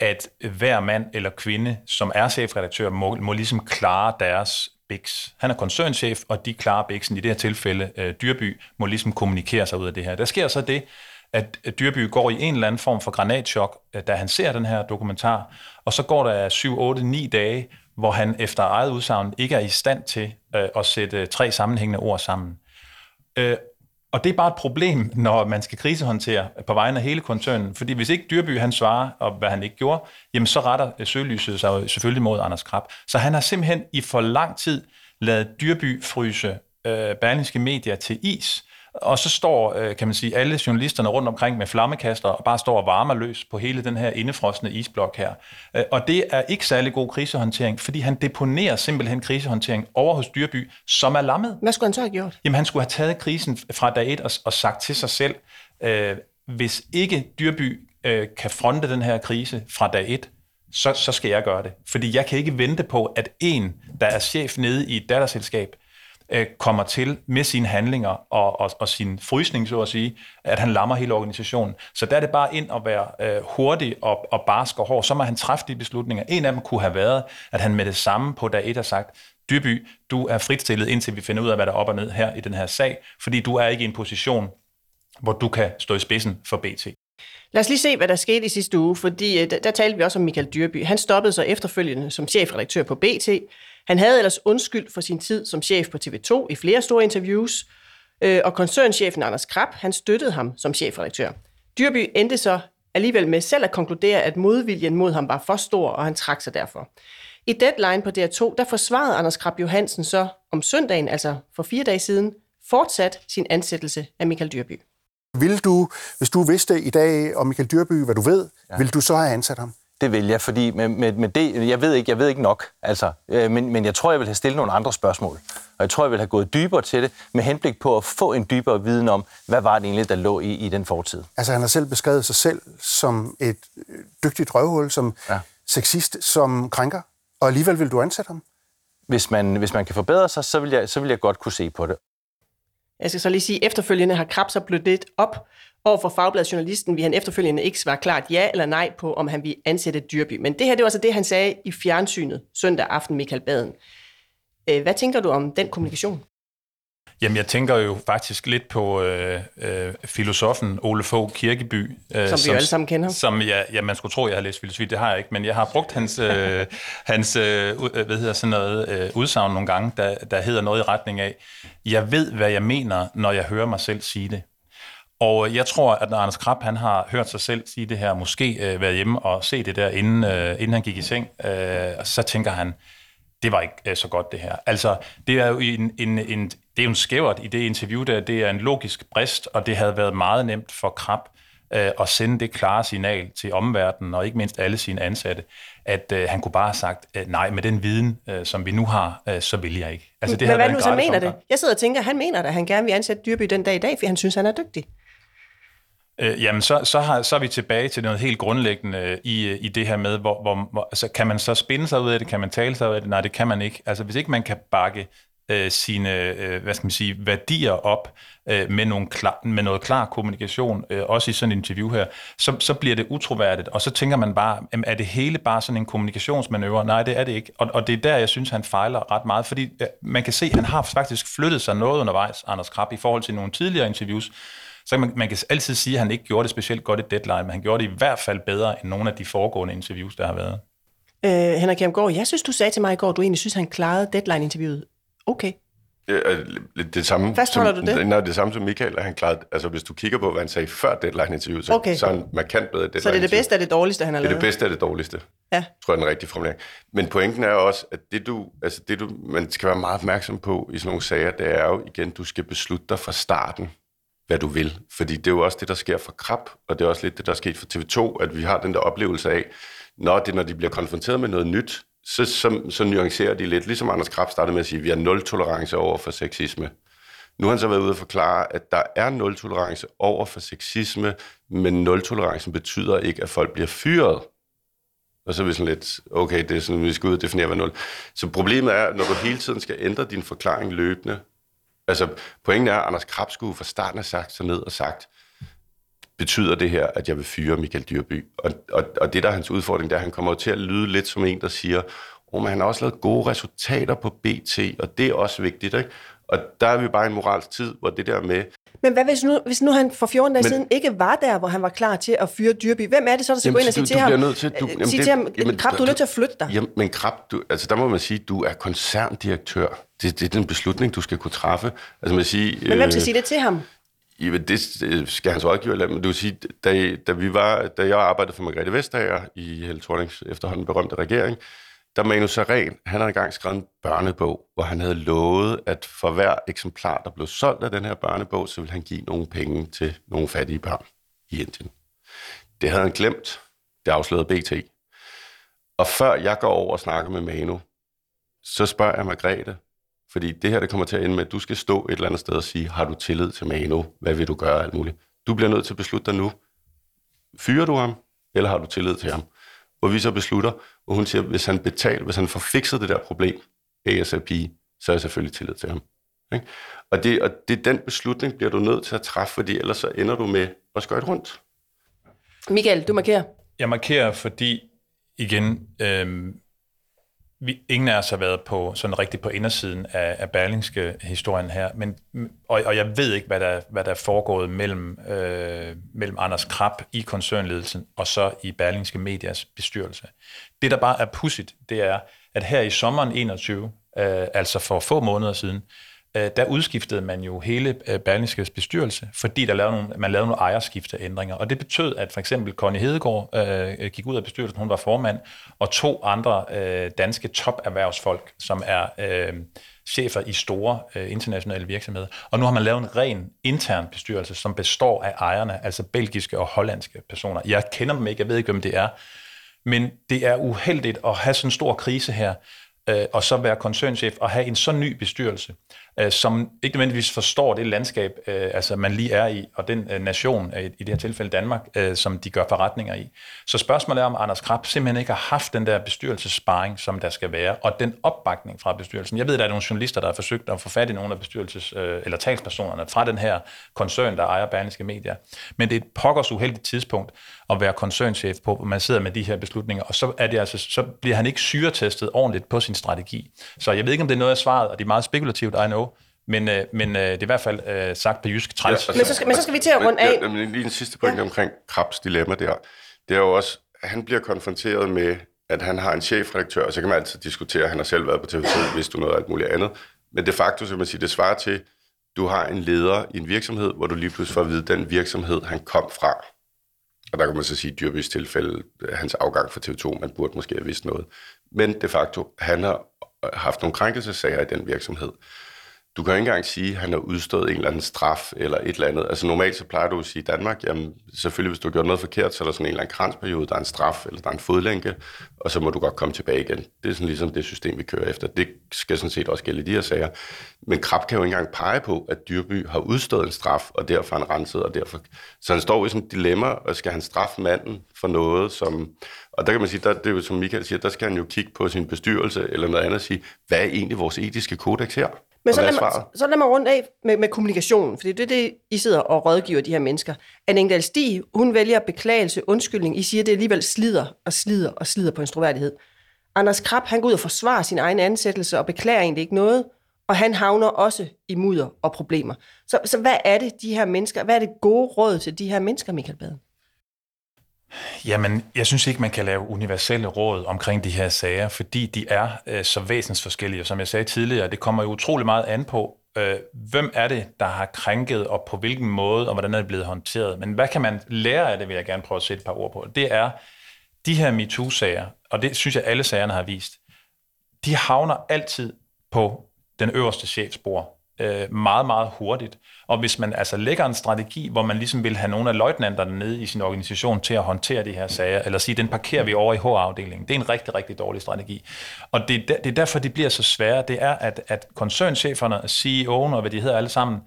at hver mand eller kvinde, som er chefredaktør, må, må ligesom klare deres biks. Han er koncernchef, og de klarer biksen. I det her tilfælde, øh, Dyrby, må ligesom kommunikere sig ud af det her. Der sker så det, at Dyrby går i en eller anden form for granatschok, øh, da han ser den her dokumentar, og så går der 7, 8, 9 dage, hvor han efter eget udsagn ikke er i stand til øh, at sætte øh, tre sammenhængende ord sammen. Øh, og det er bare et problem, når man skal krisehåndtere på vegne af hele koncernen. Fordi hvis ikke Dyrby han svarer, og hvad han ikke gjorde, jamen så retter øh, søgelyset sig selvfølgelig mod Anders Krab. Så han har simpelthen i for lang tid lavet Dyrby fryse øh, berlingske medier til is, og så står, øh, kan man sige, alle journalisterne rundt omkring med flammekaster og bare står og varmer løs på hele den her indefrostende isblok her. Øh, og det er ikke særlig god krisehåndtering, fordi han deponerer simpelthen krisehåndtering over hos Dyrby, som er lammet. Hvad skulle han så have gjort? Jamen han skulle have taget krisen fra dag et og, og sagt til sig selv, øh, hvis ikke Dyrby øh, kan fronte den her krise fra dag et, så, så skal jeg gøre det. Fordi jeg kan ikke vente på, at en, der er chef nede i et datterselskab, øh, kommer til med sine handlinger og, og, og sin frysning, så at sige, at han lammer hele organisationen. Så der er det bare ind at være øh, hurtig og, og barsk og hård. Så må han træffe de beslutninger. En af dem kunne have været, at han med det samme på dag et har sagt, Dyrby, du er fritstillet, indtil vi finder ud af, hvad der er op og ned her i den her sag, fordi du er ikke i en position, hvor du kan stå i spidsen for BT. Lad os lige se, hvad der skete i sidste uge, fordi øh, der, der talte vi også om Michael Dyrby. Han stoppede så efterfølgende som chefredaktør på BT. Han havde ellers undskyld for sin tid som chef på TV2 i flere store interviews, øh, og koncernchefen Anders Krab, han støttede ham som chefredaktør. Dyrby endte så alligevel med selv at konkludere, at modviljen mod ham var for stor, og han trak sig derfor. I Deadline på DR2, der forsvarede Anders Krab Johansen så om søndagen, altså for fire dage siden, fortsat sin ansættelse af Michael Dyrby. Vil du, hvis du vidste i dag om Michael Dyrby, hvad du ved, ja. vil du så have ansat ham? Det vil jeg, fordi med, med, med det, jeg ved ikke, jeg ved ikke nok, altså, øh, men, men jeg tror, jeg vil have stillet nogle andre spørgsmål. Og jeg tror, jeg vil have gået dybere til det, med henblik på at få en dybere viden om, hvad var det egentlig, der lå i, i den fortid. Altså, han har selv beskrevet sig selv som et øh, dygtigt røvhul, som ja. sexist, som krænker, og alligevel vil du ansætte ham? Hvis man, hvis man kan forbedre sig, så vil, jeg, så vil jeg godt kunne se på det. Jeg skal så lige sige, efterfølgende har Krabs så blødt lidt op over for Fagbladet Journalisten, vil han efterfølgende ikke svare klart ja eller nej på, om han vil ansætte Dyrby. Men det her, det var altså det, han sagde i fjernsynet søndag aften, Michael Baden. Øh, hvad tænker du om den kommunikation? Jamen, jeg tænker jo faktisk lidt på øh, øh, filosofen Ole Fogh Kirkeby. Øh, som vi jo alle sammen kender. Som, ja, ja, man skulle tro, jeg har læst filosofi, det har jeg ikke, men jeg har brugt hans, øh, hans øh, hvad hedder sådan noget, øh, udsagn nogle gange, der, der hedder noget i retning af, jeg ved, hvad jeg mener, når jeg hører mig selv sige det. Og jeg tror, at når Anders Krab, han har hørt sig selv sige det her, måske øh, været hjemme og se det der, inden, øh, inden han gik i seng, øh, så tænker han, det var ikke øh, så godt det her. Altså, det er jo en, en, en, det er jo en skævert i det interview der, det er en logisk brist, og det havde været meget nemt for Krab øh, at sende det klare signal til omverdenen, og ikke mindst alle sine ansatte, at øh, han kunne bare have sagt, øh, nej, med den viden, øh, som vi nu har, øh, så vil jeg ikke. Altså, det Men hvad nu så mener det? Jeg sidder og tænker, han mener at han gerne vil ansætte Dyrby den dag i dag, for han synes, han er dygtig. Øh, jamen, så, så, har, så er vi tilbage til noget helt grundlæggende øh, i, øh, i det her med, hvor, hvor, hvor altså, kan man så spinde sig ud af det? Kan man tale sig ud af det? Nej, det kan man ikke. Altså, hvis ikke man kan bakke øh, sine øh, hvad skal man sige, værdier op øh, med, nogle klar, med noget klar kommunikation, øh, også i sådan et interview her, så, så bliver det utroværdigt, og så tænker man bare, jamen, er det hele bare sådan en kommunikationsmanøvre? Nej, det er det ikke, og, og det er der, jeg synes, han fejler ret meget, fordi øh, man kan se, at han har faktisk flyttet sig noget undervejs, Anders Krab, i forhold til nogle tidligere interviews, så man, man kan altid sige, at han ikke gjorde det specielt godt i deadline, men han gjorde det i hvert fald bedre end nogle af de foregående interviews, der har været. Øh, Henrik Kjermgaard, jeg synes, du sagde til mig i går, at du egentlig synes, han klarede deadline-interviewet okay. Det er det samme Fastholder som, du det? Nej, det samme som Michael, at han klarede, altså hvis du kigger på, hvad han sagde før deadline-interviewet, så, okay. så er han markant bedre deadline Så det er det bedste af det dårligste, han har lavet? Det er det bedste af det dårligste, ja. tror jeg er den rigtige formulering. Men pointen er også, at det du, altså det du, man skal være meget opmærksom på i sådan nogle sager, det er jo igen, du skal beslutte dig fra starten hvad du vil. Fordi det er jo også det, der sker for Krab, og det er også lidt det, der er sket for TV2, at vi har den der oplevelse af, når, det, når de bliver konfronteret med noget nyt, så, så, så nuancerer de lidt. Ligesom Anders Krab startede med at sige, at vi har nul tolerance over for sexisme. Nu har han så været ude og forklare, at der er nul tolerance over for sexisme, men nul tolerance betyder ikke, at folk bliver fyret. Og så er vi sådan lidt, okay, det er sådan, vi skal ud og definere, hvad nul. Så problemet er, når du hele tiden skal ændre din forklaring løbende, Altså, pointen er, at Anders Krab skulle fra starten have sagt sig ned og sagt, betyder det her, at jeg vil fyre Michael Dyrby? Og, og, og det, der er hans udfordring, det er, at han kommer til at lyde lidt som en, der siger, oh, han har også lavet gode resultater på BT, og det er også vigtigt, ikke? Og der er vi bare i en moralsk tid, hvor det der med... Men hvad hvis nu, hvis nu han for 14 dage Men, siden ikke var der, hvor han var klar til at fyre Dyrby? Hvem er det så, der skal jamen, gå ind og sige til ham? Nødt til, du, jamen, sige det, til ham, jamen, Krab, du er nødt til at flytte dig. Jamen, men Krab, du, altså der må man sige, du er koncerndirektør. Det, det er den beslutning, du skal kunne træffe. Altså man sige, men hvem skal øh, sige det til ham? Jamen, det skal hans rådgiver lade, men du kan sige, da, da, vi var, da jeg arbejdede for Margrethe Vestager i Helle Thornings efterhånden berømte regering, da Manus Saren, han havde engang skrevet en børnebog, hvor han havde lovet, at for hver eksemplar, der blev solgt af den her børnebog, så ville han give nogle penge til nogle fattige børn i Indien. Det havde han glemt. Det afslørede BT. Og før jeg går over og snakker med Manu, så spørger jeg Margrethe, fordi det her det kommer til at ende med, at du skal stå et eller andet sted og sige, har du tillid til Manu? Hvad vil du gøre? Alt muligt. Du bliver nødt til at beslutte dig nu. Fyrer du ham, eller har du tillid til ham? Hvor vi så beslutter, hvor hun siger, hvis han betaler, hvis han får fikset det der problem, ASAP, så er jeg selvfølgelig tillid til ham. Ikke? Og, det, og det, den beslutning bliver du nødt til at træffe, fordi ellers så ender du med at skøjte rundt. Michael, du markerer. Jeg markerer, fordi igen, øh, vi, ingen af os har været på sådan rigtig på indersiden af, af Berlingske historien her, men, og, og jeg ved ikke, hvad der, hvad der er foregået mellem, øh, mellem Anders Krab i koncernledelsen og så i Berlingske Medias bestyrelse. Det, der bare er pudsigt, det er, at her i sommeren 21, øh, altså for få måneder siden, øh, Øh, der udskiftede man jo hele øh, Berlingskes bestyrelse, fordi der lavede nogle, man lavede nogle ejerskifteændringer. Og det betød, at for eksempel Connie Hedegaard øh, gik ud af bestyrelsen, hun var formand, og to andre øh, danske toperhvervsfolk, som er øh, chefer i store øh, internationale virksomheder. Og nu har man lavet en ren intern bestyrelse, som består af ejerne, altså belgiske og hollandske personer. Jeg kender dem ikke, jeg ved ikke, hvem det er, men det er uheldigt at have sådan en stor krise her, øh, og så være koncernchef og have en så ny bestyrelse, øh, som ikke nødvendigvis forstår det landskab, øh, altså man lige er i, og den øh, nation, øh, i det her tilfælde Danmark, øh, som de gør forretninger i. Så spørgsmålet er, om Anders Krab simpelthen ikke har haft den der bestyrelsessparing, som der skal være, og den opbakning fra bestyrelsen. Jeg ved, der er nogle journalister, der har forsøgt at få fat i nogle af bestyrelses- øh, eller talspersonerne fra den her koncern, der ejer Berlingske Medier. Men det er et pokkers uheldigt tidspunkt at være koncernchef på, hvor man sidder med de her beslutninger, og så, er det altså, så bliver han ikke syretestet ordentligt på sin strategi. Så jeg ved ikke, om det er noget af svaret, og det er meget spekulativt, I know, Men, øh, men øh, det er i hvert fald øh, sagt på jysk træls. Men så skal- men så skal vi til at runde af. Ja, men lige en sidste pointe ja. omkring Krabs dilemma der. Det er jo også, han bliver konfronteret med, at han har en chefredaktør, og så kan man altid diskutere, at han har selv været på TV2, hvis du noget alt muligt andet. Men de facto, så kan man sige, det svarer til, du har en leder i en virksomhed, hvor du lige pludselig får at vide, at den virksomhed, han kom fra, og der kan man så sige, at Dyrbys tilfælde, hans afgang fra TV2, man burde måske have vidst noget. Men de facto, han har haft nogle krænkelsesager i den virksomhed. Du kan ikke engang sige, at han har udstået en eller anden straf eller et eller andet. Altså normalt så plejer du at sige i Danmark, jamen selvfølgelig hvis du har gjort noget forkert, så er der sådan en eller anden kransperiode, der er en straf eller der er en fodlænke, og så må du godt komme tilbage igen. Det er sådan ligesom det system, vi kører efter. Det skal sådan set også gælde i de her sager. Men Krab kan jo ikke engang pege på, at Dyrby har udstået en straf, og derfor er han renset, og derfor... Så han står i sådan et dilemma, og skal han straffe manden for noget, som... Og der kan man sige, der, det er jo som Michael siger, der skal han jo kigge på sin bestyrelse eller noget andet og sige, hvad er egentlig vores etiske kodex her? Men så lad, mig, så lad mig rundt af med, med kommunikationen, for det er det, I sidder og rådgiver de her mennesker. Anne Engdahl Stig, hun vælger beklagelse, undskyldning. I siger, det alligevel slider og slider og slider på en troværdighed. Anders Krab, han går ud og forsvarer sin egen ansættelse og beklager egentlig ikke noget, og han havner også i mudder og problemer. Så, så hvad er det, de her mennesker, hvad er det gode råd til de her mennesker, Michael Baden? Jamen, jeg synes ikke, man kan lave universelle råd omkring de her sager, fordi de er øh, så væsensforskellige. Og som jeg sagde tidligere, det kommer jo utrolig meget an på, øh, hvem er det, der har krænket, og på hvilken måde, og hvordan er det blevet håndteret. Men hvad kan man lære af det, vil jeg gerne prøve at sætte et par ord på. Det er de her MeToo-sager, og det synes jeg, alle sagerne har vist, de havner altid på den øverste chefsbord øh, meget, meget hurtigt. Og hvis man altså lægger en strategi, hvor man ligesom vil have nogle af løjtnanterne nede i sin organisation til at håndtere de her sager, eller sige, den parkerer vi over i HR-afdelingen, det er en rigtig, rigtig dårlig strategi. Og det, er der- det er derfor, det bliver så svære, det er, at, at koncerncheferne, CEO'en og hvad de hedder alle sammen,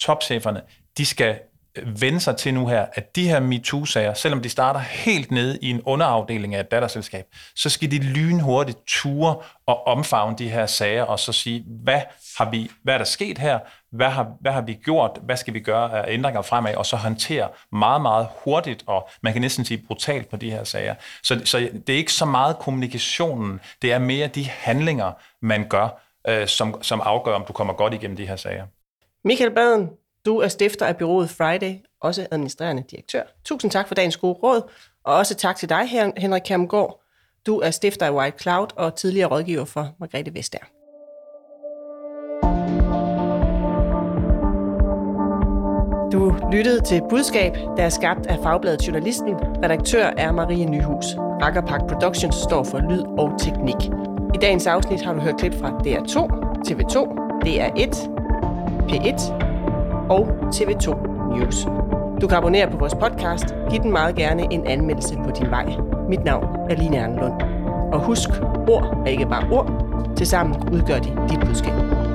topcheferne, de skal øh, vende sig til nu her, at de her MeToo-sager, selvom de starter helt nede i en underafdeling af et datterselskab, så skal de lynhurtigt ture og omfavne de her sager, og så sige, hvad har vi, hvad er der sket her, hvad har, hvad har vi gjort, hvad skal vi gøre af ændringer fremad, og så håndtere meget, meget hurtigt, og man kan næsten sige brutalt på de her sager. Så, så det er ikke så meget kommunikationen, det er mere de handlinger, man gør, øh, som, som afgør, om du kommer godt igennem de her sager. Michael Baden, du er stifter af byrådet Friday, også administrerende direktør. Tusind tak for dagens gode råd, og også tak til dig, her, Henrik Kermgaard. Du er stifter af White Cloud og tidligere rådgiver for Margrethe Vestager. Du lyttede til Budskab, der er skabt af Fagbladet Journalisten. Redaktør er Marie Nyhus. Rakkerpark Productions står for lyd og teknik. I dagens afsnit har du hørt klip fra DR2, TV2, DR1, P1 og TV2 News. Du kan abonnere på vores podcast. Giv den meget gerne en anmeldelse på din vej. Mit navn er Line Ernlund. Og husk, ord er ikke bare ord. Tilsammen udgør de dit budskab.